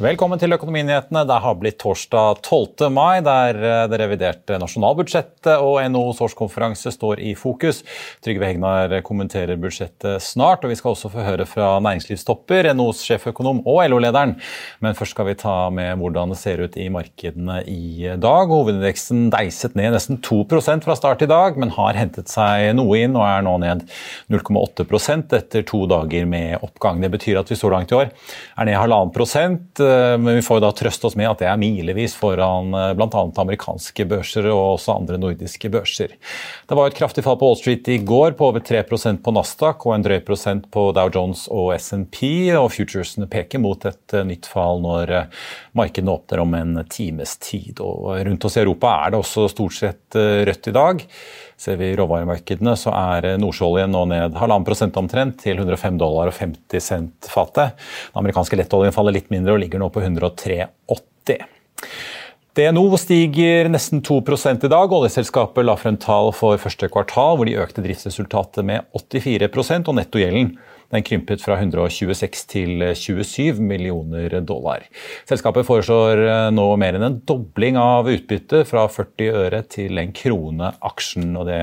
Velkommen til Økonominyhetene. Det har blitt torsdag 12. mai, der eh, det reviderte nasjonalbudsjettet og NHOs årskonferanse står i fokus. Trygve Hegnar kommenterer budsjettet snart, og vi skal også få høre fra næringslivstopper, NHOs sjeføkonom og LO-lederen. Men først skal vi ta med hvordan det ser ut i markedene i dag. Hovedindeksen deiset ned nesten 2% fra start i dag, men har hentet seg noe inn og er nå ned 0,8% etter to dager med oppgang. Det betyr at vi så langt i år er ned halvannen prosent men vi får da trøste oss med at det er milevis foran eh, bl.a. amerikanske børser og også andre nordiske børser. Det var et kraftig fall på Wall Street i går, på over 3% på Nasdaq og en drøy prosent på Dow Jones og SMP. Og futuresene peker mot et eh, nytt fall når markedene åpner om en times tid. Og rundt oss i Europa er det også stort sett rødt i dag. Ser vi råvaremarkedene, så er nordsjøoljen nå ned halvannen prosent omtrent, til 105 dollar og 50 cent fatet. Den amerikanske lettoljen faller litt mindre og ligger nå på 103,80. DNO stiger nesten 2 i dag. Oljeselskapet la frem tall for første kvartal hvor de økte driftsresultatet med 84 og nettogjelden den krympet fra 126 til 27 millioner dollar. Selskapet foreslår eh, nå mer enn en dobling av utbyttet, fra 40 øre til en krone aksjen. og Det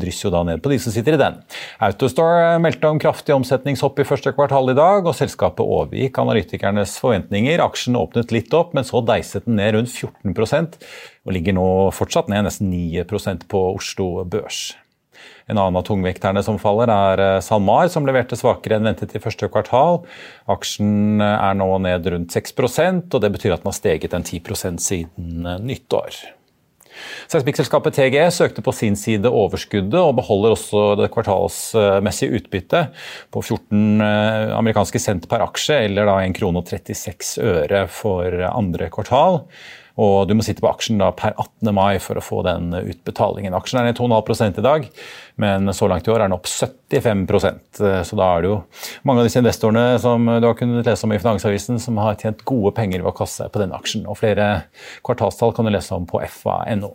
drysser jo da ned på de som sitter i den. Autostore meldte om kraftig omsetningshopp i første kvartal i dag, og selskapet overgikk analytikernes forventninger. Aksjen åpnet litt opp, men så deiset den ned rundt 14% og ligger nå fortsatt ned nesten 9% på Oslo Børs. En annen av tungvekterne som faller, er eh, SalMar, som leverte svakere enn ventet i første kvartal. Aksjen eh, er nå ned rundt 6% og det betyr at den har steget en 10 siden eh, nyttår. Seismikkselskapet TGE søkte på sin side overskuddet og beholder også det kvartalsmessige utbyttet på 14 amerikanske cent per aksje, eller da 1 krone 36 øre for andre kvartal. Og du må sitte på aksjen da per 18. mai for å få den utbetalingen. Aksjen er ned 2,5 i dag, men så langt i år er den opp 75% Så da er det jo mange av disse investorene som du har kunnet lese om i Finansavisen, som har tjent gode penger ved å kaste seg på denne aksjen. Og flere kvartalstall kan du lese om på fa.no.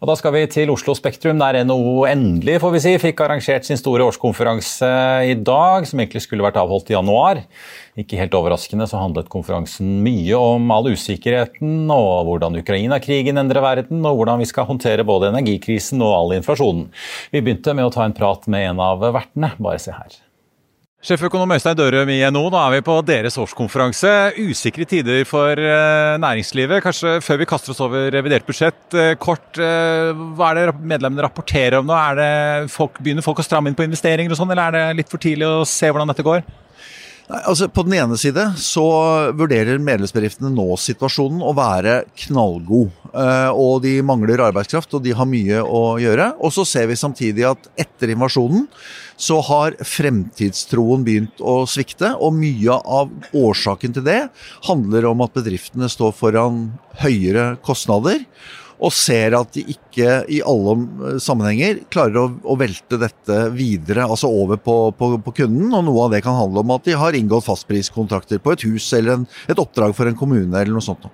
Og Da skal vi til Oslo Spektrum, der NHO endelig får vi si, fikk arrangert sin store årskonferanse i dag, som egentlig skulle vært avholdt i januar. Ikke helt overraskende så handlet konferansen mye om all usikkerheten og hvordan Ukraina-krigen endrer verden, og hvordan vi skal håndtere både energikrisen og all inflasjonen. Vi begynte med å ta en prat med en av vertene. Bare se her. Sjeføkonom Øystein Dørum i NHO, nå er vi på deres årskonferanse. Usikre tider for eh, næringslivet. Kanskje før vi kaster oss over revidert budsjett, eh, kort, eh, hva er det medlemmene rapporterer om nå? Folk, begynner folk å stramme inn på investeringer og sånn, eller er det litt for tidlig å se hvordan dette går? Nei, altså På den ene side så vurderer medlemsbedriftene nå situasjonen å være knallgod. Og de mangler arbeidskraft, og de har mye å gjøre. Og så ser vi samtidig at etter invasjonen så har fremtidstroen begynt å svikte. Og mye av årsaken til det handler om at bedriftene står foran høyere kostnader. Og ser at de ikke i alle eh, sammenhenger klarer å, å velte dette videre, altså over på, på, på, kunden. Og noe av det kan handle om at de har inngått fastpriskontrakter på et hus eller en, et oppdrag for en kommune eller noe sånt.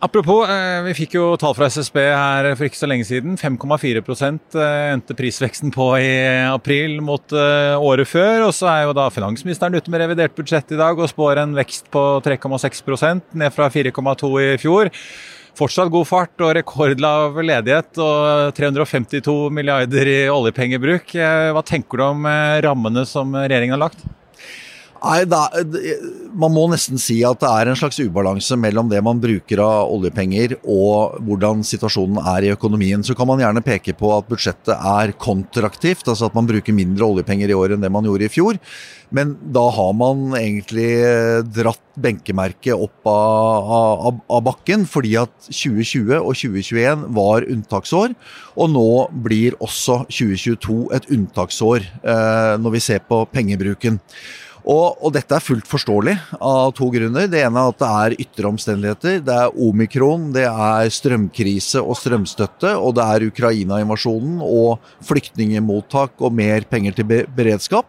Apropos, eh, vi fikk jo tall fra SSB her for ikke så lenge siden. 5,4 eh, endte prisveksten på i april mot året før. Og så er jo da finansministeren ute med revidert budsjett i dag og spår en vekst på 3,6% ned fra 4,2 i fjor. Fortsatt god fart og rekordlav ledighet og 352 milliarder i oljepengebruk. Eh, hva tenker du om eh, rammene som regjeringen har lagt? Nei, da, Man må nesten si at det er en slags ubalanse mellom det man bruker av oljepenger og hvordan situasjonen er i økonomien. Så kan man gjerne peke på at budsjettet er kontraktivt, altså at man bruker mindre oljepenger i år enn det man gjorde i fjor. Men da har man egentlig dratt benkemerket opp av, av, av bakken, fordi at 2020 og 2021 var unntaksår. Og nå blir også 2022 et unntaksår eh, når vi ser på pengebruken. Og, og, dette er fullt forståelig av to grunner. Det ene er at det er ytre omstendigheter. Det er omikron, det er strømkrise og strømstøtte, og det er Ukraina-invasjonen og flyktningemottak og mer penger til beredskap.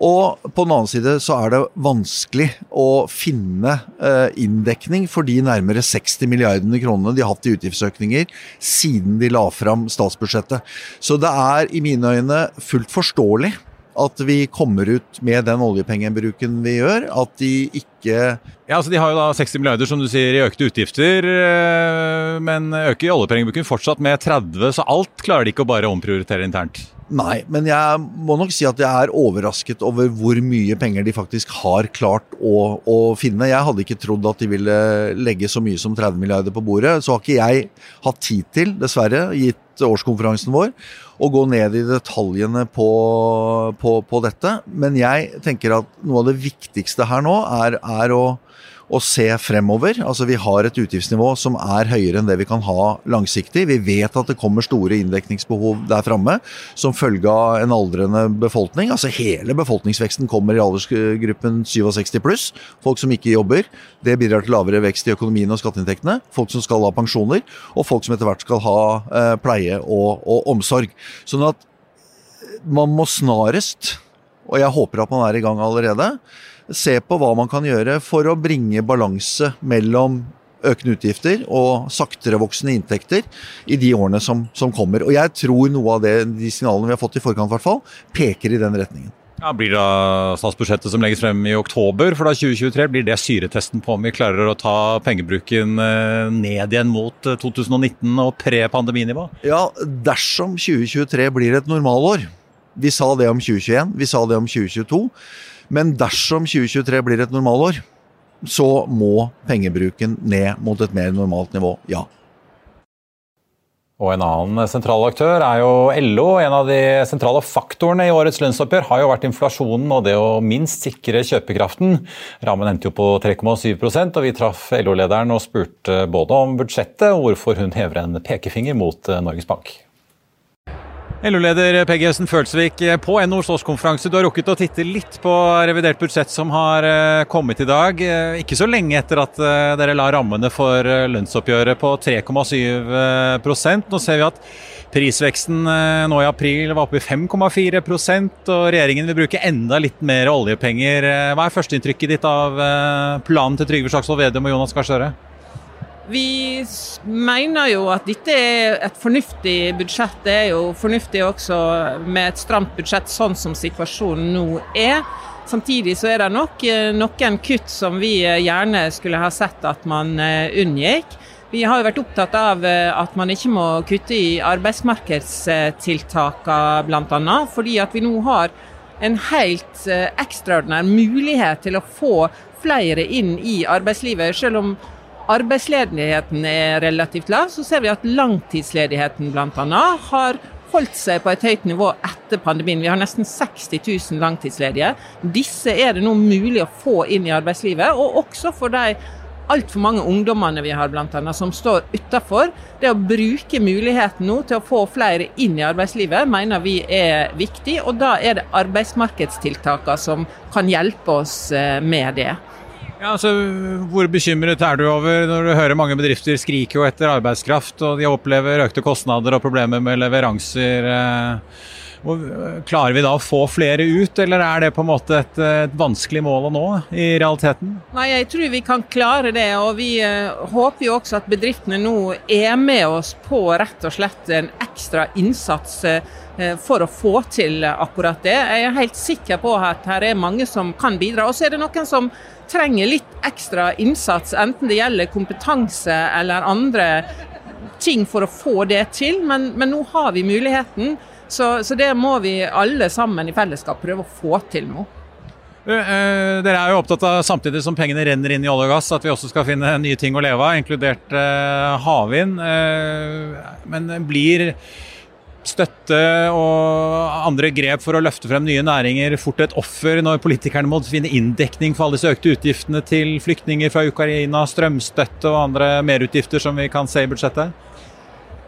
Og på den annen side så er det vanskelig å finne eh, inndekning for de nærmere 60 milliardene kronene de har hatt i utgiftsøkninger siden de la fram statsbudsjettet. Så det er i mine øyne fullt forståelig at vi kommer ut med den oljepengebruken vi gjør. At de ikke Ja, altså De har jo da 60 milliarder som du sier i økte utgifter, eh, men øker oljepengebruken fortsatt med 30, så alt klarer de ikke å bare omprioritere internt? Nei, men jeg må nok si at jeg er overrasket over hvor mye penger de faktisk har klart å, å, finne. Jeg hadde ikke trodd at de ville legge så mye som 30 milliarder på bordet. Så har ikke jeg hatt tid til, dessverre, gitt årskonferansen vår, å gå ned i detaljene på, på, på dette. Men jeg tenker at noe av det viktigste her nå er, er å å se fremover. Altså Vi har et utgiftsnivå som er høyere enn det vi kan ha langsiktig. Vi vet at det kommer store inndekningsbehov der framme som følge av en aldrende befolkning. Altså Hele befolkningsveksten kommer i aldersgruppen 67 pluss. Folk som ikke jobber. Det bidrar til lavere vekst i økonomien og skatteinntektene. Folk som skal ha pensjoner, og folk som etter hvert skal ha eh, pleie og, og omsorg. Sånn at man må snarest, og jeg håper at man er i gang allerede, se på hva man kan gjøre for å bringe balanse mellom økende utgifter og saktere voksende inntekter i de årene som, som kommer. Og jeg tror noe av det, de signalene vi har fått i forkant, hvert fall, peker i den retningen. Ja, blir det statsbudsjettet som legges frem i oktober for da 2023, blir det syretesten på om vi klarer å ta pengebruken eh, ned igjen mot 2019 eh, og pre-pandeminivå? Ja, dersom 2023 blir et normalår. Vi sa det om 2021, vi sa det om 2022. Men dersom 2023 blir et normalår, så må pengebruken ned mot et mer normalt nivå, ja. Og En annen sentral aktør er jo LO. En av de sentrale faktorene i årets lønnsoppgjør har jo vært inflasjonen og det å minst sikre kjøpekraften. Rammen endte jo på 3,7% og vi traff LO-lederen og spurte både om budsjettet og hvorfor hun hever en pekefinger mot Norges Bank. LO-leder Peggy Høsten Følsvik, på NHOs årskonferanse, du har rukket å titte litt på revidert budsjett som har eh, kommet i dag. Eh, ikke så lenge etter at eh, dere la rammene for lønnsoppgjøret på 3,7% Nå ser vi at prisveksten nå i april var oppe i 5,4% og regjeringen vil bruke enda litt mer oljepenger. Hva er førsteinntrykket ditt av planen til Trygve Slagsvold Vedum og Jonas Gahr Støre? Vi mener jo at dette er et fornuftig budsjett. Det er jo fornuftig også med et stramt budsjett sånn som situasjonen nå er. Samtidig så er det nok eh, noen kutt som vi eh, gjerne skulle ha sett at man eh, unngikk. Vi har jo vært opptatt av at man ikke må kutte i arbeidsmarkedstiltakene bl.a. Fordi at vi nå har en helt ekstraordinær mulighet til å få flere inn i arbeidslivet. Selv om arbeidsledigheten er relativt lav, så ser vi at langtidsledigheten bl.a. har holdt seg på et høyt nivå etter pandemien. Vi har nesten 60 000 langtidsledige. Disse er det nå mulig å få inn i arbeidslivet, og også for de altfor mange ungdommene vi har blant annet, som står utafor. Det å bruke muligheten nå til å få flere inn i arbeidslivet, mener vi er viktig. Og da er det arbeidsmarkedstiltakene som kan hjelpe oss eh, med det. Ja, altså, hvor bekymret er du over når du hører mange bedrifter skrike etter arbeidskraft, og de opplever økte kostnader og problemer med leveranser? Eh, klarer vi da å få flere ut, eller er det på en måte et, et, vanskelig mål å nå i realiteten? Nei, Jeg tror vi kan klare det, og vi uh, håper jo også at bedriftene nå er med oss på rett og slett en ekstra innsats for å få til akkurat det. Jeg er helt sikker på at her er mange som kan bidra. Og så er det noen som trenger litt ekstra innsats, enten det gjelder kompetanse eller andre ting for å få det til. Men, men nå har vi muligheten. Så, så, det må vi alle sammen i fellesskap prøve å få til nå. Uh, dere er jo opptatt av samtidig som pengene renner inn i olje og gass, at vi også skal finne nye ting å leve av, inkludert uh, havvind. Uh, men blir støtte og andre grep for å løfte frem nye næringer fort et offer når politikerne må finne inndekning for alle disse økte utgiftene til flyktninger fra Ukraina, strømstøtte og andre merutgifter som vi kan se i budsjettet?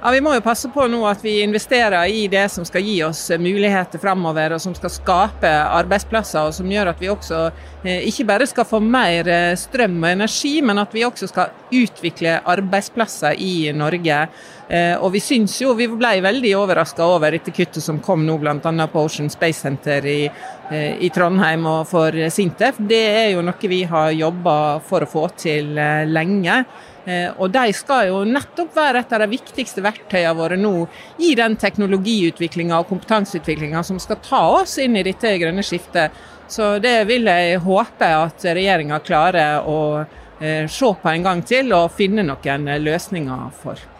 Ja, Vi må jo passe på nå at vi investerer i det som skal gi oss muligheter framover, og som skal skape arbeidsplasser, og som gjør at vi også eh, ikke bare skal få mer eh, strøm og energi, men at vi også skal utvikle arbeidsplasser i Norge. Eh, og vi syns jo, vi ble veldig overraska over dette kuttet som kom nå bl.a. på Ocean Space Center i, i, Trondheim og for Sintef. Det er jo noe vi har jobba for å få til lenge. Eh, og de skal jo nettopp være et av de viktigste verktøyene våre nå i den teknologiutviklinga og kompetanseutviklinga som skal ta oss inn i dette grønne skiftet. Så det vil jeg håpe at regjeringa klarer å eh, se på en gang til og finne noen løsninger for.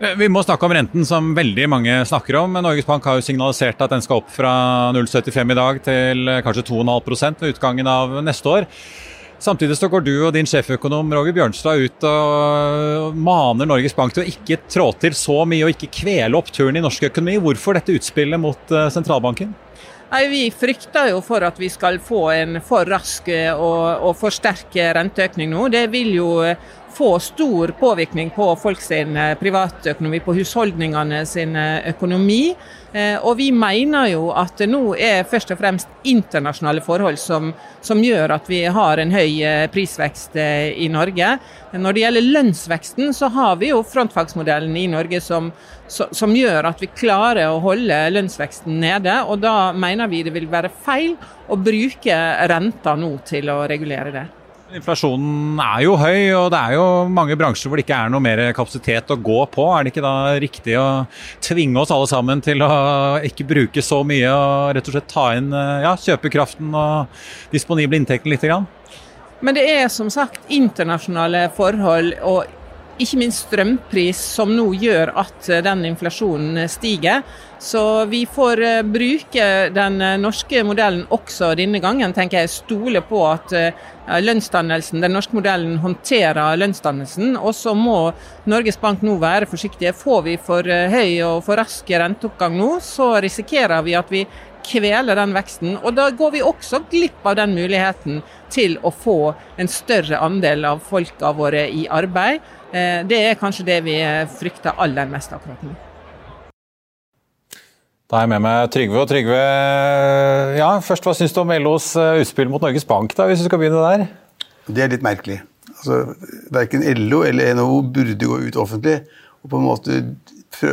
Eh, vi må snakke om renten, som veldig mange snakker om. Norges Bank har jo signalisert at den skal opp fra 0,75 i dag til kanskje 2,5% ved utgangen av neste år. Samtidig så går du og din sjeføkonom Roger Bjørnstad ut og maner Norges Bank til å ikke trå til så mye og ikke kvele oppturen i norsk økonomi. Hvorfor dette utspillet mot eh, sentralbanken? Nei, Vi frykter jo for at vi skal få en for rask eh, og, og for sterk renteøkning nå. Det vil jo eh, få stor påvirkning på folk sin privatøkonomi, på husholdningene sin økonomi. Eh, og vi mener jo at det nå er først og fremst internasjonale forhold som, som gjør at vi har en høy eh, prisvekst eh, i Norge. Når det gjelder lønnsveksten, så har vi jo frontfagsmodellen i Norge som, som gjør at vi klarer å holde lønnsveksten nede. Og da mener vi det vil være feil å bruke renta nå til å regulere det. Inflasjonen er jo høy, og det er jo mange bransjer hvor det ikke er noe mer kapasitet å gå på. Er det ikke da riktig å tvinge oss alle sammen til å ikke bruke så mye og rett og slett ta inn ja, kjøpekraften og disponible inntekten litt? Grann? Men det er som sagt internasjonale forhold og ikke minst strømpris som nå gjør at den inflasjonen stiger. Så vi får eh, bruke den eh, norske modellen også denne gangen, tenker jeg. Stole på at eh, lønnsdannelsen, den norske modellen håndterer lønnsdannelsen. Og så må Norges Bank nå være forsiktige. Får vi for høy og for rask renteoppgang nå, så risikerer vi at vi kveler den veksten. Og da går vi også glipp av den muligheten til å få en større andel av folka våre i arbeid. Det er kanskje det vi frykter aller mest akkurat nå. Da er jeg med meg Trygve. Og Trygve, ja, først, hva syns du om LOs eh, utspill mot Norges Bank, da, hvis du skal begynne der? Det er litt merkelig. Altså, Verken LO eller NHO burde gå ut offentlig og på en måte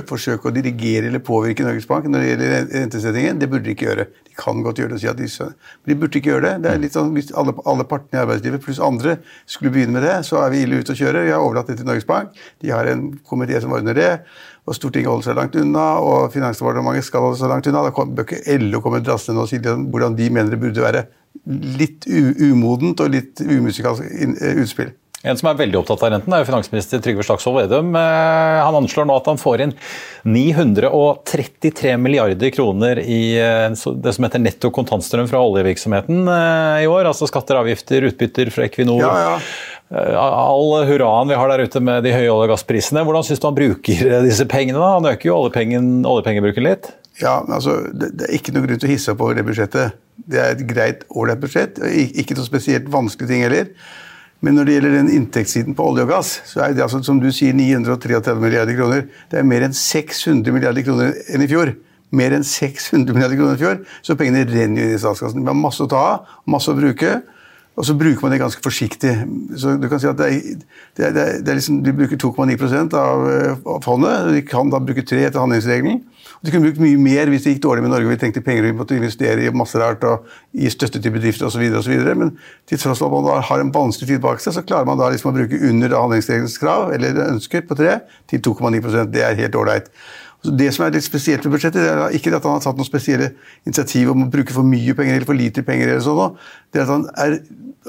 forsøke å dirigere eller påvirke Norges Bank når det gjelder rentesettingen. Det burde de ikke gjøre. De kan godt gjøre det og si at de Men de burde ikke gjøre det. det er litt sånn, Hvis alle, alle partene i arbeidslivet pluss andre skulle begynne med det, så er vi ille ute å kjøre. Vi har overlatt det til Norges Bank. De har en komité som ordner det og Stortinget holder seg langt unna, og Finansdepartementet skal holde seg langt unna. Da bør ikke LO komme drassende og si hvordan de mener det burde være. Litt umodent og litt umusikalsk eh, utspill. En som er veldig opptatt av renten, er jo finansminister Trygve Slagsvold Vedum. Eh, han anslår nå at han får inn 933 milliarder kroner i eh, det som heter netto kontantstrøm fra oljevirksomheten i år. Altså skatter, avgifter, utbytter fra Equinor. Ja, ja. Eh, all hurraen vi har der ute med de høye olje- og gassprisene. Hvordan syns du han bruker eh, disse pengene? da? Han øker jo oljepengebruken litt. Ja, men altså, det, det, er ikke noe grunn til å hisse opp over det budsjettet. Det er et greit, ålreit budsjett. Ikke noe spesielt vanskelig ting heller. Men når det gjelder den inntektssiden på olje og gass, så er det altså, som du sier 933 milliarder kroner. Det er mer enn 600 milliarder kroner enn i fjor. Mer enn 600 milliarder kroner i fjor, så pengene renner jo inn i statskassen. Vi har masse å ta av, masse å bruke. Og så bruker man det ganske forsiktig. Så du kan si at det er, det er, det er liksom, De bruker 2,9 av, av fondet. De kan da bruke 3 etter handlingsregelen. De kunne brukt mye mer hvis det gikk dårlig med Norge og vi trengte penger og vi måtte investere i masse rart og gi støtte til bedrifter osv. Men til tross for at man har en vanskelig tid bak seg, så klarer man da liksom å bruke under handlingsregelens krav eller ønsker på 3 til 2,9% Det er helt ålreit. Det som er litt spesielt med budsjettet, det er ikke at han har tatt noen spesielle initiativ om å bruke for mye penger eller for lite penger. eller sånn, Det er at han er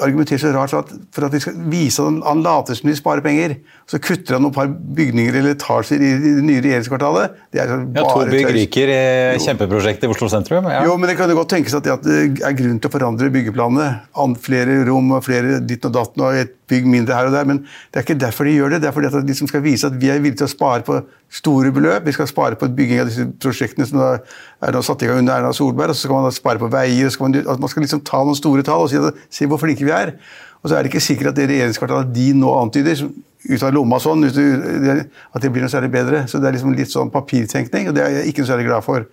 argumenterer så rart for at, for at vi skal vise at han later som de sparer penger. Så kutter han noen par bygninger eller etasjer i det nye regjeringskvartalet. Det er ja, To bygg ryker i kjempeprosjektet i Oslo sentrum. Ja. Jo, men det kan jo godt tenkes at det er grunn til å forandre byggeplanene. Flere rom og flere ditt og datten og et bygg mindre her og der. Men det er ikke derfor de gjør det. Det er fordi at de som skal vise at vi er villige til å spare på store beløp. Vi skal spare på bygging av disse prosjektene som er nå satt i gang under Erna Solberg. og Så skal man da spare på veier. Skal man, man, skal liksom ta noen store tall og si at se hvor flinke vi er. Og så er det ikke sikkert at det regjeringskvartalet de nå antyder, ut av lomma sånn, at det blir noe særlig bedre. Så det er liksom litt sånn papirtenkning, og det er jeg ikke noe særlig glad for.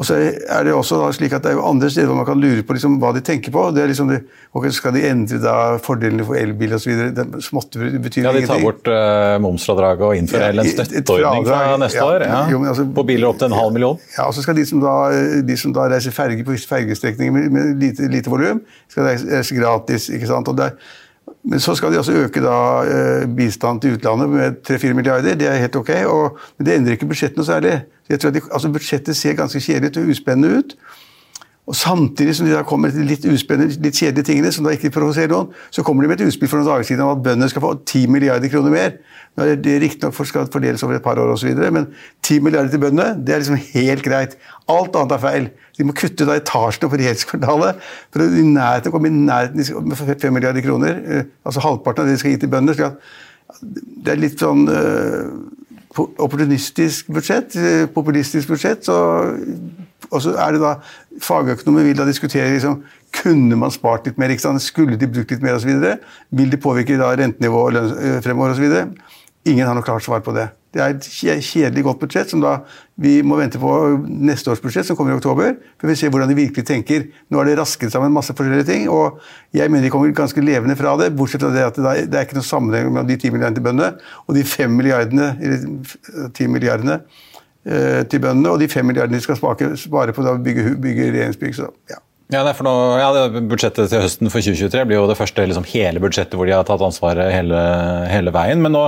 Og så er det også slik at det er jo andre steder hvor man kan lure på liksom hva de tenker på. Det er liksom det, okay, Skal de endre da fordelene for elbil osv.? Småtte betyr ingenting. ja, De tar bort uh, momsfradraget og innfører ja, en støtteordning fra neste ja, år? Ja. Jo, altså, på biler opp til en halv million? Ja, og så skal de som da, de som da reiser ferge på fergestrekninger med, med lite, lite volum, skal reise gratis. ikke sant? Og det er men så skal de også øke da, eh, bistand til utlandet med 3-4 milliarder. Det er helt ok. Og, men det endrer ikke budsjettet noe særlig. Jeg tror de, altså Budsjettet ser ganske kjedelig og uspennende ut. Og Samtidig som de da kommer til litt uspennende, litt kjedelige tingene, som da ikke provoserer noen, så kommer de med et utspill for noen dager siden om at bøndene skal få 10 milliarder kroner mer. Nå er det Riktignok skal fordeles over et par år osv., men 10 milliarder til bøndene det er liksom helt greit. Alt annet er feil. De må kutte da etasjene på regjeringskvartalet for å i nærheten, komme i nærheten med 5 milliarder kroner. Eh, altså halvparten av det de skal gi til bøndene. Det er litt sånn uh, opportunistisk budsjett, eh, populistisk budsjett. Så, og så er det da Fagøkonomer vil da diskutere liksom, kunne man spart litt mer, skulle de brukt litt mer osv. Vil det påvirke da rentenivået fremover osv. Ingen har noe klart svar på det. Det er et kjedelig godt budsjett som da vi må vente på neste års budsjett, som kommer i oktober. For vi ser hvordan de virkelig tenker. Nå er det rasket sammen masse forskjellige ting, og jeg mener de kommer ganske levende fra det. Bortsett fra det at det er ikke noen sammenheng mellom de 10 milliardene til bøndene og de 5 milliardene, eller 10 milliardene eh, til bøndene, og de 5 milliardene de skal spare, spare på å bygge, bygge regjeringsbygg. Så, ja. Ja, nå, ja, Budsjettet til høsten for 2023 blir jo det første liksom, hele budsjettet hvor de har tatt ansvaret hele, hele veien. Men nå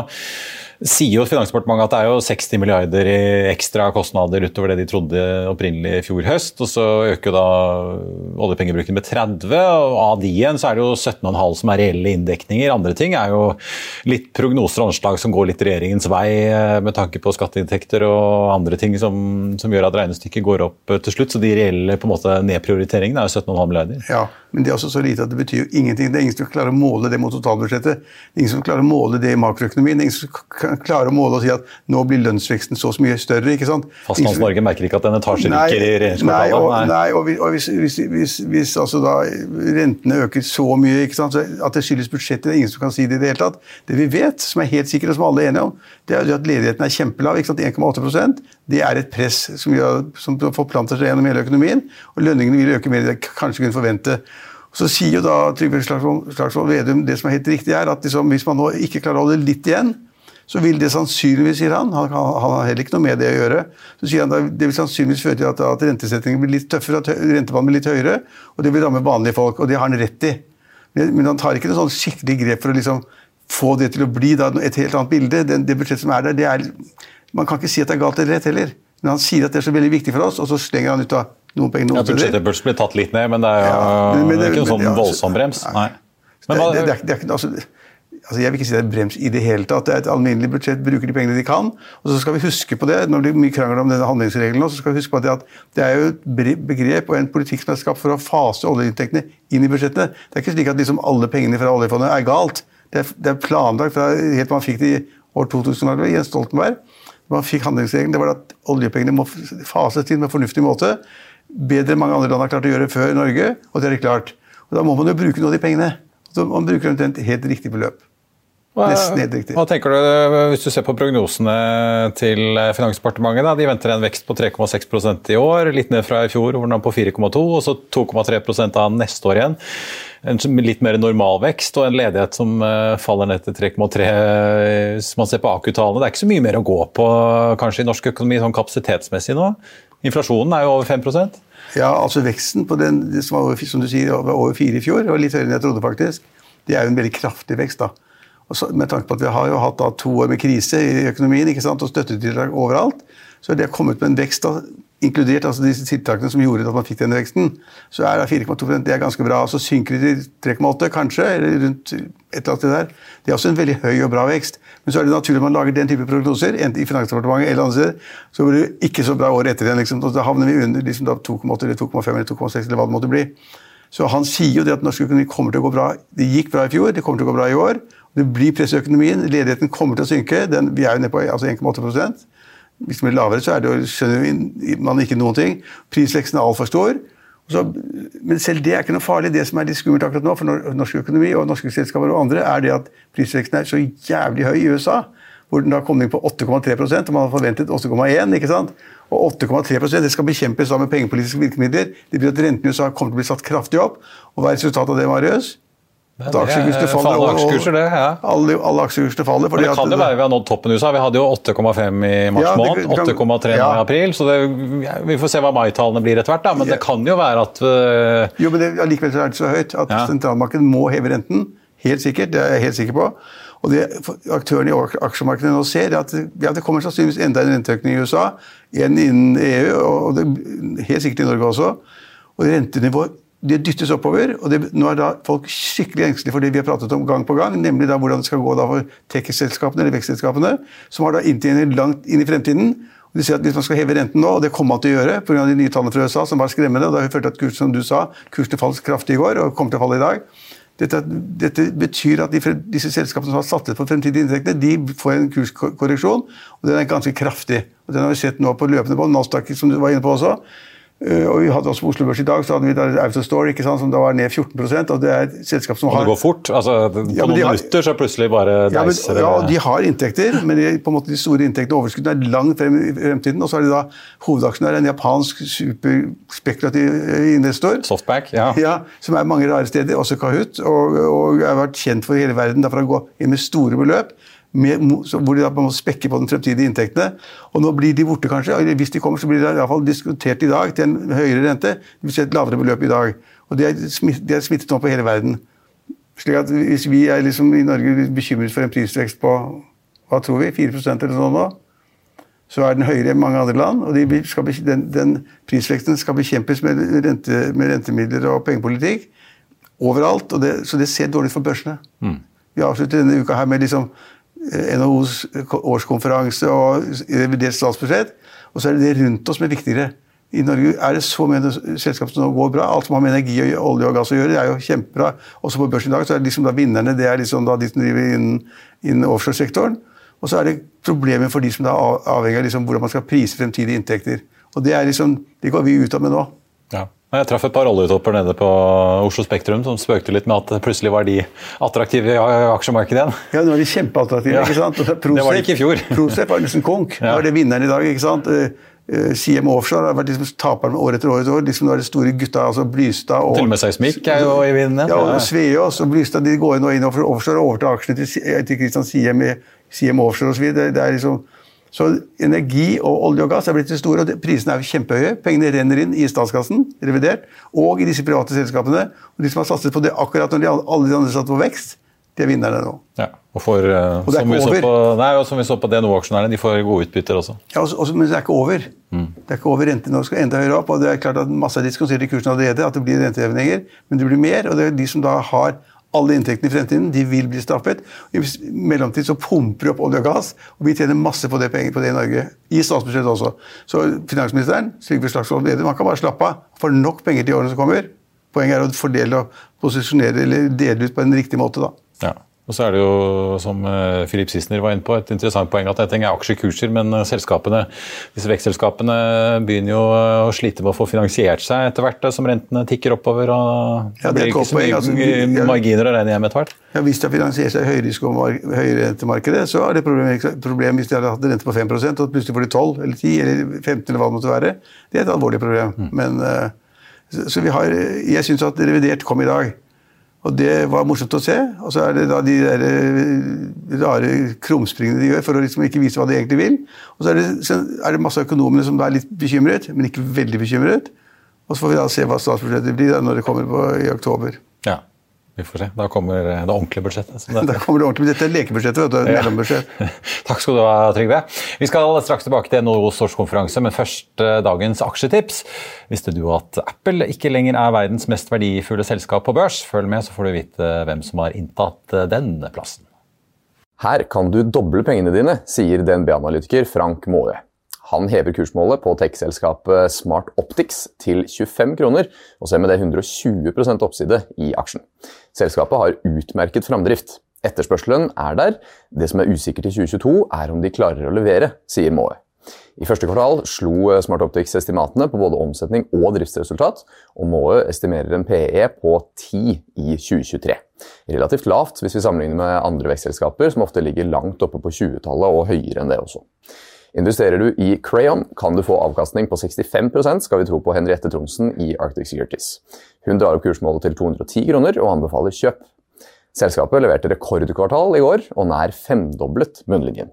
sier jo Finansdepartementet at det er jo 60 milliarder i ekstra kostnader utover det de trodde opprinnelig i fjor høst. Og så øker da oljepengebruken med 30, og av de igjen så er det jo 17,5 som er reelle inndekninger. Andre ting er jo litt prognoser og anslag som går litt regjeringens vei eh, med tanke på skatteinntekter og andre ting som, som gjør at regnestykket går opp til slutt. Så de reelle på en måte nedprioriteringene er jo 17,5 milliarder. Ja, men det er også så lite at det betyr jo ingenting. Det er ingen som klarer å måle det mot totalbudsjettet. Det er ingen som klarer å måle det i makroøkonomien. Det er ingen som klare å måle og si at nå blir lønnsveksten så mye større. ikke sant? Fastlands-Norge merker ikke at en etasje rykker i regjeringskvartalet? Nei, og, nei, og, hvis, hvis, hvis, hvis altså da rentene øker så mye ikke sant? at det skyldes budsjettet, det er ingen som kan si det i det hele tatt. Det vi vet, som er helt sikkert og som alle er enige om, det er at ledigheten er kjempelav. 1,8% Det er et press som, gjør, som forplanter seg gjennom hele økonomien. Og lønningene vil øke mer enn det kanskje kunne forvente. Så sier jo da Trygve Slagsvold Vedum det som er helt riktig, er at liksom, hvis man nå ikke klarer å holde litt igjen, så vil det sannsynligvis, sier han, han, han, har heller ikke noe med det å gjøre, så sier han da, det vil sannsynligvis føre til at, at rentesettingen blir litt tøffere, at rentebanen blir litt høyere, og det vil ramme vanlige folk. Og det har han rett i. Men, han tar ikke noe sånn skikkelig grep for å liksom få det til å bli da, et helt annet bilde. Det, det budsjettet som er der, det er Man kan ikke si at det er galt eller rett heller. Men han sier at det er så veldig viktig for oss, og så slenger han ut av noen penger noen ja, Budsjettet burde bli tatt litt ned, men det er jo ja, men, men, det, ikke noen sånn ja, voldsom brems. Nei. Men, det, det, det, er, det er, altså, altså Jeg vil ikke si det er brems i det hele tatt. Det er et alminnelig budsjett, bruker de pengene de kan. Og så skal vi huske på det, når det blir mye krangel om denne handlingsregelen, så skal vi huske på det at det er jo et begrep og en politikk som er skapt for å fase oljeinntektene inn i budsjettene. Det er ikke slik at liksom alle pengene fra oljefondet er galt. Det er, det er planlagt fra helt man fikk det i år 2000, var Jens Stoltenberg. Man fikk handlingsregelen, det var at oljepengene må fases inn på en fornuftig måte. Bedre enn mange andre land har klart å gjøre før Norge, og det er det klart. Og Da må man jo bruke noe av de pengene. Så man bruker omtrent helt riktig beløp. Hva, hva, tenker du hvis du ser på prognosene til Finansdepartementet? Da? De venter en vekst på 3,6% i år, litt ned fra i fjor, hvor den er på 4,2 og så 2,3 av neste år igjen. en litt mer normal vekst og en ledighet som eh, faller ned til 3,3 hvis man ser på AKU-tallene. Det er ikke så mye mer å gå på kanskje i norsk økonomi sånn kapasitetsmessig nå? Inflasjonen er jo over 5 Ja, altså veksten på den som var over, som du sier, var over 4 i fjor, og litt høyere enn jeg trodde faktisk, det er jo en veldig kraftig vekst. da. Så, med tanke på at Vi har jo hatt da, to år med krise i økonomien ikke sant, og støttetiltak overalt. Så det har kommet med en vekst, da, inkludert altså disse tiltakene som gjorde at man fikk denne veksten. Så er 4,2% det er ganske bra. Så synker det til 3,8 kanskje, eller rundt et eller annet der. Det er også en veldig høy og bra vekst. Men så er det naturlig at man lager den type prognoser, enten i Finansdepartementet eller andre steder, så blir det ikke så bra året etter igjen. Liksom. Da havner vi under liksom, 2,8 eller 2,5 eller 2,6 eller hva det måtte bli. Så han sier jo det at norsk økonomi kommer til å gå bra. Det gikk bra i fjor, det kommer til å gå bra i år. Det blir press i økonomien, ledigheten kommer til å synke. Den, vi er jo nede på altså 1,8 Hvis den blir lavere, så det, skjønner man ikke noen ting. Prisveksten er altfor stor. Så, men selv det er ikke noe farlig. Det som er litt skummelt akkurat nå for norsk økonomi og norske selskaper og andre, er det at prisveksten er så jævlig høy i USA. Hvor den da kom inn på 8,3% og man har forventet 8,1 ikke sant? Og 8,3% det skal bekjempes da med pengepolitiske virkemidler. Det betyr at renten i USA kommer til å bli satt kraftig opp. Og hva er resultatet av det, Marius? At aksjekursene faller. Og, aksjekurser, det, ja. alle, alle aksjekursene faller. Men det kan jo være vi har nådd toppen i USA. Vi hadde jo 8,5 i mars ja, måned, 8,3 ja. i april. Så det, vi får se hva mai-tallene blir etter hvert. Da. Men det kan jo være at uh... Jo, men det, allikevel er det så høyt at ja. sentralbanken må heve renten. Helt sikkert, det er jeg helt sikker på. Og det aktørene i aksjemarkedet nå ser, er at ja, det kommer sannsynligvis enda en renteøkning i USA, en innen EU, og det, helt sikkert i Norge også. Og rentenivået det dyttes oppover, og det, nå er da folk skikkelig engstelige for det vi har pratet om gang på gang, nemlig da hvordan det skal gå da for tech-selskapene eller vekstselskapene, som har da inntjening langt inn i fremtiden. Og de sier at Hvis man skal heve renten nå, og det kommer man til å gjøre pga. de nye tallene fra USA, som var skremmende, og da følt at kurs, som du sa, kursene falt kraftig i går og kommer til å falle i dag. Dette, dette betyr at de, disse selskapene som har satt ut på fremtidige inntekter, de får en kurskorreksjon, og den er ganske kraftig. Og Den har vi sett nå på løpende bånd. Nasdaq, som du var inne på også, og vi hadde også På Oslo Børs i dag så hadde vi Autostore ikke sant, som da var ned 14% og Det er et selskap som har... Og det går fort? altså På ja, noen har, minutter så plutselig bare ja, ja, de har inntekter, men de, på en måte de store inntektene og overskuddene er langt frem i fremtiden. Og så er de da hovedaksjonær, en japansk superspekulativ investor. Softback, ja. ja. Som er mange rare steder, også Kahoot, og, og har vært kjent for hele verden for å gå inn med store beløp med, hvor de da må spekke på den fremtidige inntektene. Og nå blir de borte, kanskje. eller Hvis de kommer, så blir det i hvert fall diskutert i dag til en høyere rente. Det vil si et lavere beløp i dag. Og det er, smitt, det er smittet nå på hele verden. Slik at Hvis vi er liksom i Norge bekymret for en prisvekst på hva tror vi, 4% eller sånn nå, så er den høyere enn mange andre land. og de skal, den, den, prisveksten skal bekjempes med, rente, med, rentemidler og pengepolitikk overalt. og det, Så det ser dårlig ut for børsene. Mm. Vi avslutter denne uka her med liksom NHOs årskonferanse og revidert statsbudsjett. Og så er det det rundt oss som er viktigere. I Norge er det så mange selskap som nå går bra. Alt som har med energi, og olje og gass å gjøre, det er jo kjempebra. Også på børsen i dag så er det liksom da vinnerne det er liksom da de som driver innen, innen offshoresektoren. Og så er det problemer for de som da er avhengig av liksom hvordan man skal prise fremtidige inntekter. Og det, er liksom, det går vi ut av med nå. Ja. Jeg traff et par oljetopper nede på Oslo Spektrum som spøkte litt med at plutselig var de attraktive i aksjemarkedet igjen. Ja, nå er de kjempeattraktive. Ja. ikke sant? Prosep, det var de ikke i fjor. Prosep var nesten konk. Ja. Nå er det vinneren i dag. ikke sant? CM eh, eh, Offshore har vært liksom taperen år etter år. etter år. Liksom nå er det store gutta, altså Blystad og Til og med Seismikk er jo i vinden. Ja, og Sveås og Blystad de går nå inn offshore og overtar aksjene til, til Christian Siem, Siem Offshore osv. Det, det er liksom så energi og olje og gass er blitt så store, og prisene er kjempehøye. Pengene renner inn i statskassen, revidert, og i disse private selskapene. Og de som har satset på det akkurat når de, alle de andre satt på vekst, de er vinnerne nå. Ja, og, for, uh, og som, vi på, nei, og som vi så på DNO-aksjonærene, de får gode utbytter også. Ja, også, også, Men det er ikke over. Mm. Det er ikke over Rentene skal enda høyere opp. og det er klart at Masse av de i kursen allerede, at det blir rentehevninger, men det blir mer. Og det er de som da har alle inntektene i fremtiden de vil bli straffet. I mellomtid så pumper vi opp olje og gass, og vi tjener masse på det penger på det i Norge. I statsbudsjettet også. Så finansministeren Trygve Slagsvold Vedum kan bare slappe av. Får nok penger til årene som kommer. Poenget er å fordele og posisjonere eller dele ut på en riktig måte. da. Ja. Og så er det jo, som Filip eh, Sissener var inne på, et interessant poeng at dette er aksjekurser, men eh, selskapene, disse vekstselskapene begynner jo eh, å slite med å få finansiert seg etter hvert som rentene tikker oppover. og ja, Det blir ikke så mye altså, marginer å regne hjem etter hvert. Ja, Hvis de har finansiert seg i høyrentemarkedet, så er det et problem hvis de hadde hatt rente på 5% og plutselig får de 12 eller 10 eller 15 eller hva det måtte være. Det er et alvorlig problem. Mm. Men, så vi har, jeg syns at revidert kom i dag. Og det var morsomt å se. Og så er det da de der eh, rare krumspringene de gjør for å liksom ikke vise hva de egentlig vil. Og så er det, så er det masse økonomene som er litt bekymret, men ikke veldig bekymret. Og så får vi da se hva statsbudsjettet blir da når det kommer på, i oktober. Ja, vi får se. Da kommer det ordentlige budsjettet. som det Da kommer det ordentlig budsjettet. lekebudsjettet, vet du. Ja. Mellombudsjett. Takk skal du ha, Trygve. Vi skal straks tilbake til NHOs årskonferanse, men først eh, dagens aksjetips. Visste du at Apple ikke lenger er verdens mest verdifulle selskap på børs? Følg med, så får du vite hvem som har inntatt eh, den plassen. Her kan du doble pengene dine, sier DNB-analytiker Frank Maae. Han hever kursmålet på tech-selskapet Smart Optics til 25 kroner, og ser med det 120% oppside i aksjen. Selskapet har utmerket framdrift. Etterspørselen er der. Det som er usikkert i 2022, er om de klarer å levere, sier Maae. I første kvartal slo Smart Optics estimatene på både omsetning og driftsresultat, og Maae estimerer en PE på 10 i 2023. Relativt lavt hvis vi sammenligner med andre vekstselskaper som ofte ligger langt oppe på 20-tallet og høyere enn det også. Investerer du i Crayon, kan du få avkastning på 65 skal vi tro på Henriette Tronsen i Arctic Securities. Hun drar opp kursmålet til 210 kroner og anbefaler kjøp. Selskapet leverte rekordkvartal i år og nær femdoblet bunnlinjen.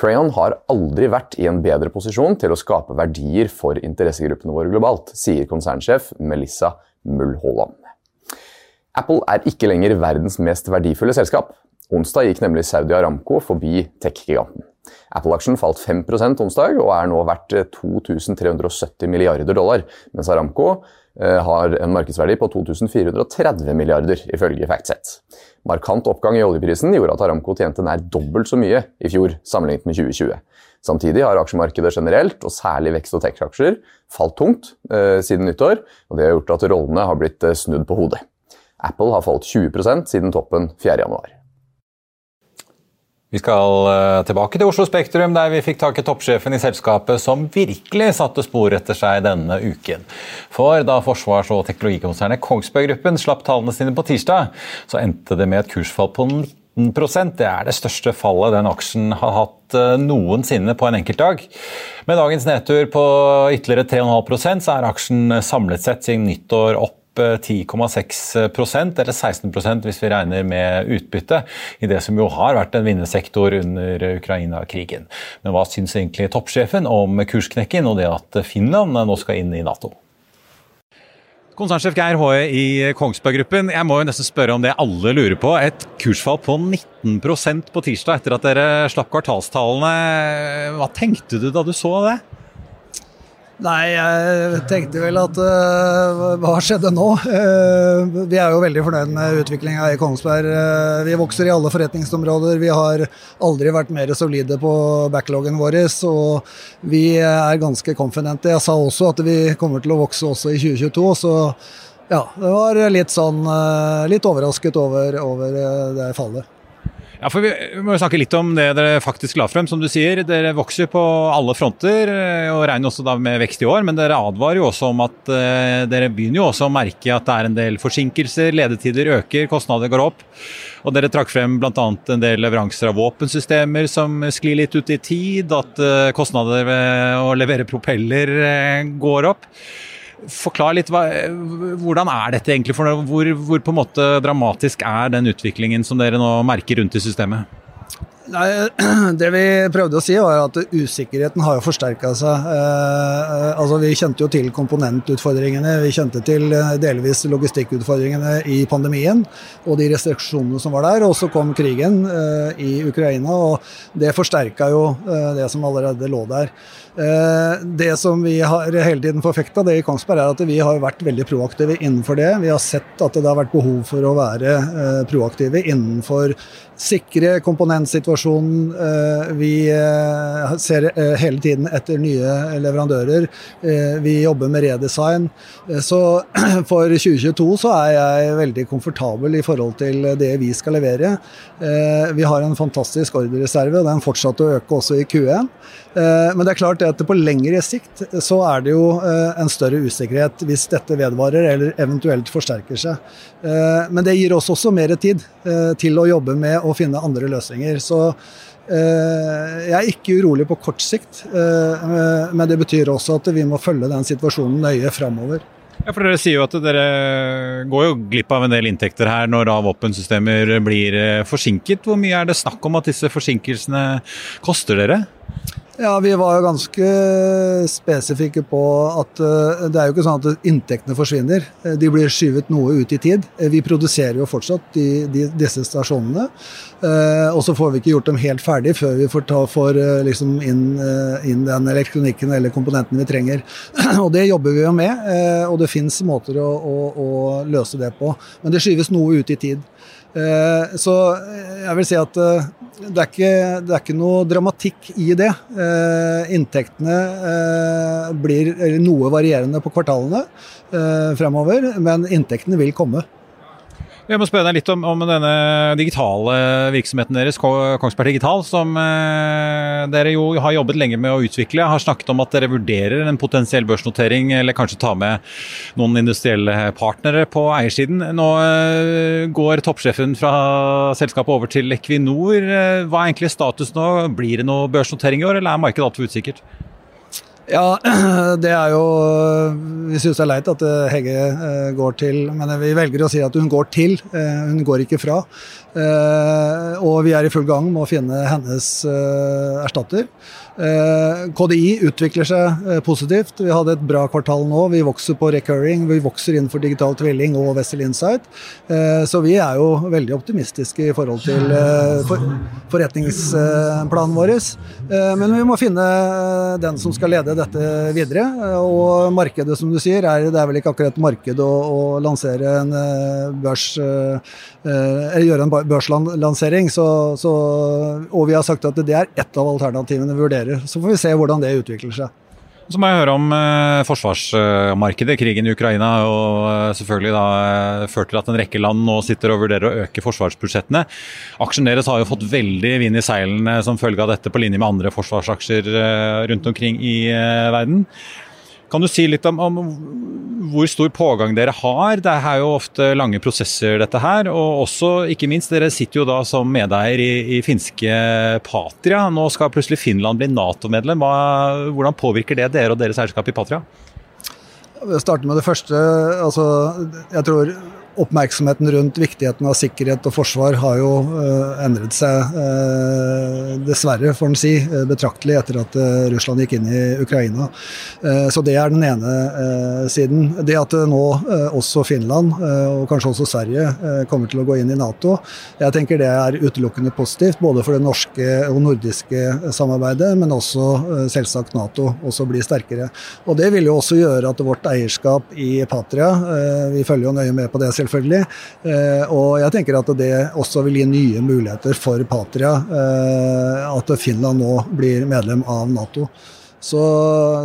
Crayon har aldri vært i en bedre posisjon til å skape verdier for interessegruppene våre globalt, sier konsernsjef Melissa Mulholland. Apple er ikke lenger verdens mest verdifulle selskap. Onsdag gikk nemlig Saudi Aramco forbi tech-giganten. Apple-aksjen falt 5% onsdag og er nå verdt 2370 milliarder dollar, mens Aramco eh, har en markedsverdi på 2430 milliarder, ifølge FactSet. Markant oppgang i oljeprisen gjorde at Aramco tjente nær dobbelt så mye i fjor sammenlignet med 2020. Samtidig har aksjemarkedet generelt, og særlig vekst- og tech-aksjer, falt tungt eh, siden nyttår, og det har gjort at rollene har blitt eh, snudd på hodet. Apple har falt 20% siden toppen 4.1. Vi skal eh, tilbake til Oslo Spektrum, der vi fikk tak i toppsjefen i selskapet som virkelig satte spor etter seg denne uken. For da forsvars- og teknologikonsernet Kongsberg Gruppen slapp tallene sine på tirsdag, så endte det med et kursfall på 19% Det er det største fallet den aksjen har hatt eh, noensinne på en enkeltdag. Med dagens nedtur på ytterligere 3,5 så er aksjen samlet sett siden nyttår opp 10,6% eller 16% hvis vi regner med utbytte, i det som jo har vært en vinnersektor under Ukraina-krigen. Men hva syns egentlig toppsjefen om kursknekken og det at Finland nå skal inn i Nato? Konsernsjef Geir Håe i Kongsberg Gruppen. Jeg må jo nesten spørre om det alle lurer på. Et kursfall på 19% på tirsdag etter at dere slapp kvartalstallene. Hva tenkte du da du så det? Nei, jeg tenkte vel at uh, hva skjedde nå? Uh, vi er jo veldig fornøyd med utviklinga i Kongsberg. Uh, vi vokser i alle forretningsområder. Vi har aldri vært mer solide på backloggen vår. Og vi er ganske confidente. Jeg sa også at vi kommer til å vokse også i 2022. Så ja, det var litt sånn litt overrasket over, over det fallet. Ja, for Vi må jo snakke litt om det dere faktisk la frem. Som du sier, Dere vokser på alle fronter og regner også da med vekst i år. Men dere advarer jo også om at eh, dere begynner jo også å merke at det er en del forsinkelser, ledetider øker, kostnader går opp. Og Dere trakk frem bl.a. en del leveranser av våpensystemer som sklir litt ut i tid. At eh, kostnader ved å levere propeller eh, går opp. Forklar litt, hva, Hvordan er dette egentlig? for? Hvor, hvor på en måte dramatisk er den utviklingen som dere nå merker rundt i systemet? Nei, Det vi prøvde å si, var at usikkerheten har jo forsterka seg. Eh, altså, vi kjente jo til komponentutfordringene, vi kjente til delvis logistikkutfordringene i pandemien og de restriksjonene som var der. Og så kom krigen eh, i Ukraina, og det forsterka jo eh, det som allerede lå der. Eh, det som vi har hele tiden forfekta det i Kongsberg, er at vi har vært veldig proaktive innenfor det. Vi har sett at det har vært behov for å være eh, proaktive innenfor sikre komponentsituasjonen. Eh, vi ser hele tiden etter nye leverandører. Vi jobber med redesign. Så for 2022 så er jeg veldig komfortabel i forhold til det vi skal levere. Vi har en fantastisk ordrereserve, og den fortsatte å øke også i Q1. Men det er klart at på lengre sikt så er det jo en større usikkerhet hvis dette vedvarer eller eventuelt forsterker seg. Men det gir oss også mer tid til å jobbe med å finne andre løsninger. Så jeg er ikke urolig på kort sikt, men det betyr også at vi må følge den situasjonen nøye framover. Ja, for Dere sier jo at dere går jo glipp av en del inntekter her når våpensystemer blir eh, forsinket. Hvor mye er det snakk om at disse forsinkelsene koster dere? Ja, Vi var jo ganske spesifikke på at uh, det er jo ikke sånn at inntektene forsvinner. Eh, de blir skyvet noe ut i tid. Vi produserer jo fortsatt de, de, disse stasjonene. Og så får vi ikke gjort dem helt ferdig før vi får, ta, får liksom inn, inn, den elektronikken eller komponenten vi trenger. og det jobber vi jo med, og det fins måter å, å, å løse det på. Men det skyves noe ut i tid. Eh, så jeg vil si at eh, det er, ikke, det er ikke noe dramatikk i det. Eh, inntektene blir noe varierende på kvartalene fremover, men inntektene vil komme. Jeg må spørre deg litt om, om, denne digitale virksomheten deres, Kongsberg Digital, som eh, dere jo har jobbet lenge med å utvikle. Har snakket om at dere vurderer en potensiell børsnotering, eller kanskje ta med noen industrielle partnere på eiersiden. Nå eh, går toppsjefen fra selskapet over til Equinor. Eh, hva er egentlig status nå? Blir det noe børsnotering i år, eller er markedet altfor usikkert? Ja, det er jo Vi syns det er leit at eh, Hegge eh, går til Men vi velger å si at hun går til, eh, hun går ikke fra. Og vi er i full gang med å finne hennes erstatter. Eh, KDI utvikler seg eh, positivt. Vi hadde et bra kvartal nå. Vi vokser på recurring, vi vokser innenfor digital tvilling og Wessel Insight. Eh, så vi er jo veldig optimistiske i forhold til forretningsplanen vår. Men vi må finne den som skal lede dette videre. Og markedet, som du sier, er, det er vel ikke akkurat marked å, å lansere en børs eller gjøre en børslansering. Så, så, og vi har sagt at det er ett av alternativene vi vurderer gjøre. Så får vi se hvordan det utvikler seg. Så må jeg høre om eh, forsvarsmarkedet. Krigen i Ukraina og eh, selvfølgelig da eh, ført til at en rekke land nå sitter og vurderer å øke forsvarsbudsjettene. Aksjen deres har jo fått veldig vind i seilene som følge av dette, på linje med andre forsvarsaksjer eh, rundt omkring i eh, verden. Kan du si litt om, om, hvor stor pågang dere har? Det er jo ofte lange prosesser, dette her. Og også, ikke minst, dere sitter jo da som medeier i, i finske Patria. Nå skal plutselig Finland bli Nato-medlem. Hvordan påvirker det dere og deres eierskap i Patria? Vi starter med det første. Altså, jeg tror oppmerksomheten rundt viktigheten av sikkerhet og forsvar har jo uh, endret seg, uh, dessverre, får en si, uh, betraktelig etter at Russland gikk inn i Ukraina. så det er den ene siden. Det at nå også Finland, og kanskje også Sverige, kommer til å gå inn i Nato, jeg tenker det er utelukkende positivt, både for det norske og nordiske samarbeidet, men også selvsagt Nato også blir sterkere. Og Det vil jo også gjøre at vårt eierskap i Patria, vi følger jo nøye med på det, selv selvfølgelig. Eh, og jeg tenker at det også vil gi nye muligheter for Patria, eh, at Finland nå blir medlem av Nato. Så,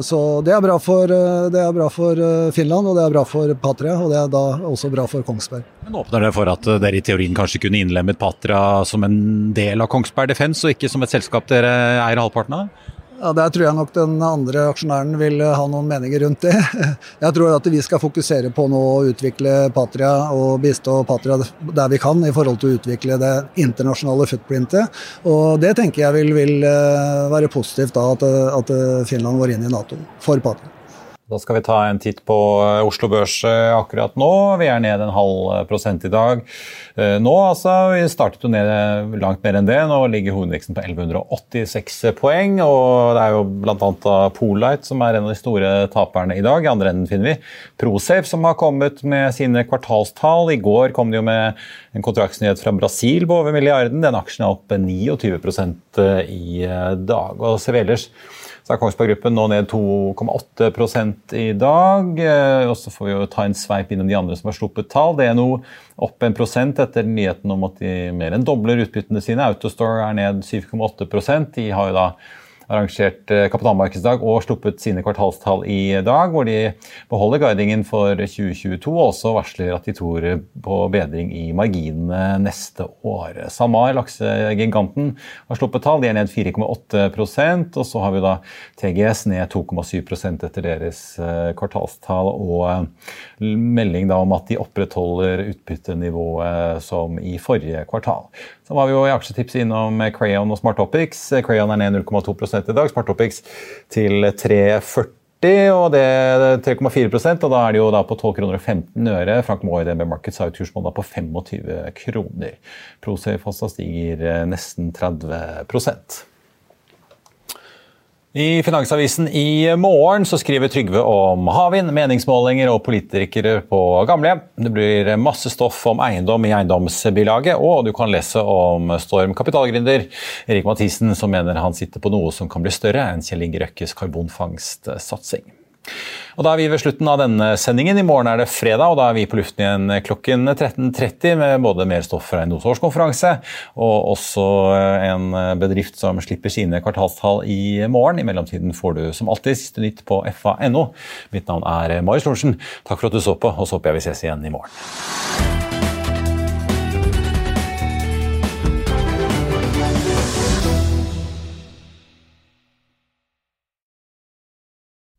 så det, er for, eh, det, er bra for, Finland, og det er bra for Patria, og det er da også bra for Kongsberg. Men Åpner det for at dere i teorien kanskje kunne innlemmet Patria som en del av Kongsberg Defence, og ikke som et selskap dere eier halvparten av? Ja, Der tror jeg nok den andre aksjonæren vil ha noen meninger rundt det. Jeg tror at vi skal fokusere på nå å utvikle Patria og bistå Patria der vi kan i forhold til å utvikle det internasjonale footprintet. Og det tenker jeg vil, vil eh, være positivt da at, at Finland går inn i Nato for Patria. Da skal vi ta en titt på eh, Oslo Børs eh, akkurat nå. Vi er ned en halv eh, prosent i dag. Nå altså, Vi startet jo ned langt mer enn det. Nå ligger hovedindeksen på 1186 poeng. og Det er jo bl.a. Polite som er en av de store taperne i dag. I andre enden finner vi Prosafe som har kommet med sine kvartalstall. I går kom de jo med en kontraktsnyhet fra Brasil på over milliarden. Den aksjen er opp 29% i dag. og ser vi ellers så er Kongsberg Gruppen nå ned 2,8% i dag. Eh, og så får vi jo ta en sveip innom de andre som har sluppet tall. Noe opp 1 etter nyheten om at de mer enn dobler utbyttene sine. Autostore er ned 7,8 De har jo da arrangert eh, kapitalmarkedsdag og sluppet sine kvartalstall i dag, hvor de beholder guidingen for 2022 og også varsler at de tror på bedring i marginene neste år. SalMar, laksegiganten, har sluppet tall. De er ned 4,8% og så har vi da TGS ned 2,7 etter deres eh, kvartalstall og eh, melding om at de opprettholder utbyttenivået som i forrige kvartal. Så var vi jo i aksjetips innom Crayon og Smartopics. Crayon er ned 0,2 i dag. Smartopics til 340 og det er 3,4 og da er det jo da på 12 kroner og 15 øre. Frank Moe i DNB Markets har jo kursmål da på 25 kroner. Prosafe stiger eh, nesten 30 i Finansavisen i morgen så skriver Trygve om havvind, meningsmålinger og politikere på gamlehjem. Det blir masse stoff om eiendom i eiendomsbilaget, og du kan lese om Storm kapitalgründer Erik Mathisen, som mener han sitter på noe som kan bli større enn Kjell Inge Røkkes karbonfangstsatsing. Og Da er vi ved slutten av denne sendingen. I morgen er det fredag, og da er vi på luften igjen klokken 13.30 med både mer stoff fra en årskonferanse og også en bedrift som slipper sine kvartalstall i morgen. I mellomtiden får du som alltid siste nytt på fa.no. Mitt navn er Marius Lorentzen. Takk for at du så på, og så håper jeg vi ses igjen i morgen.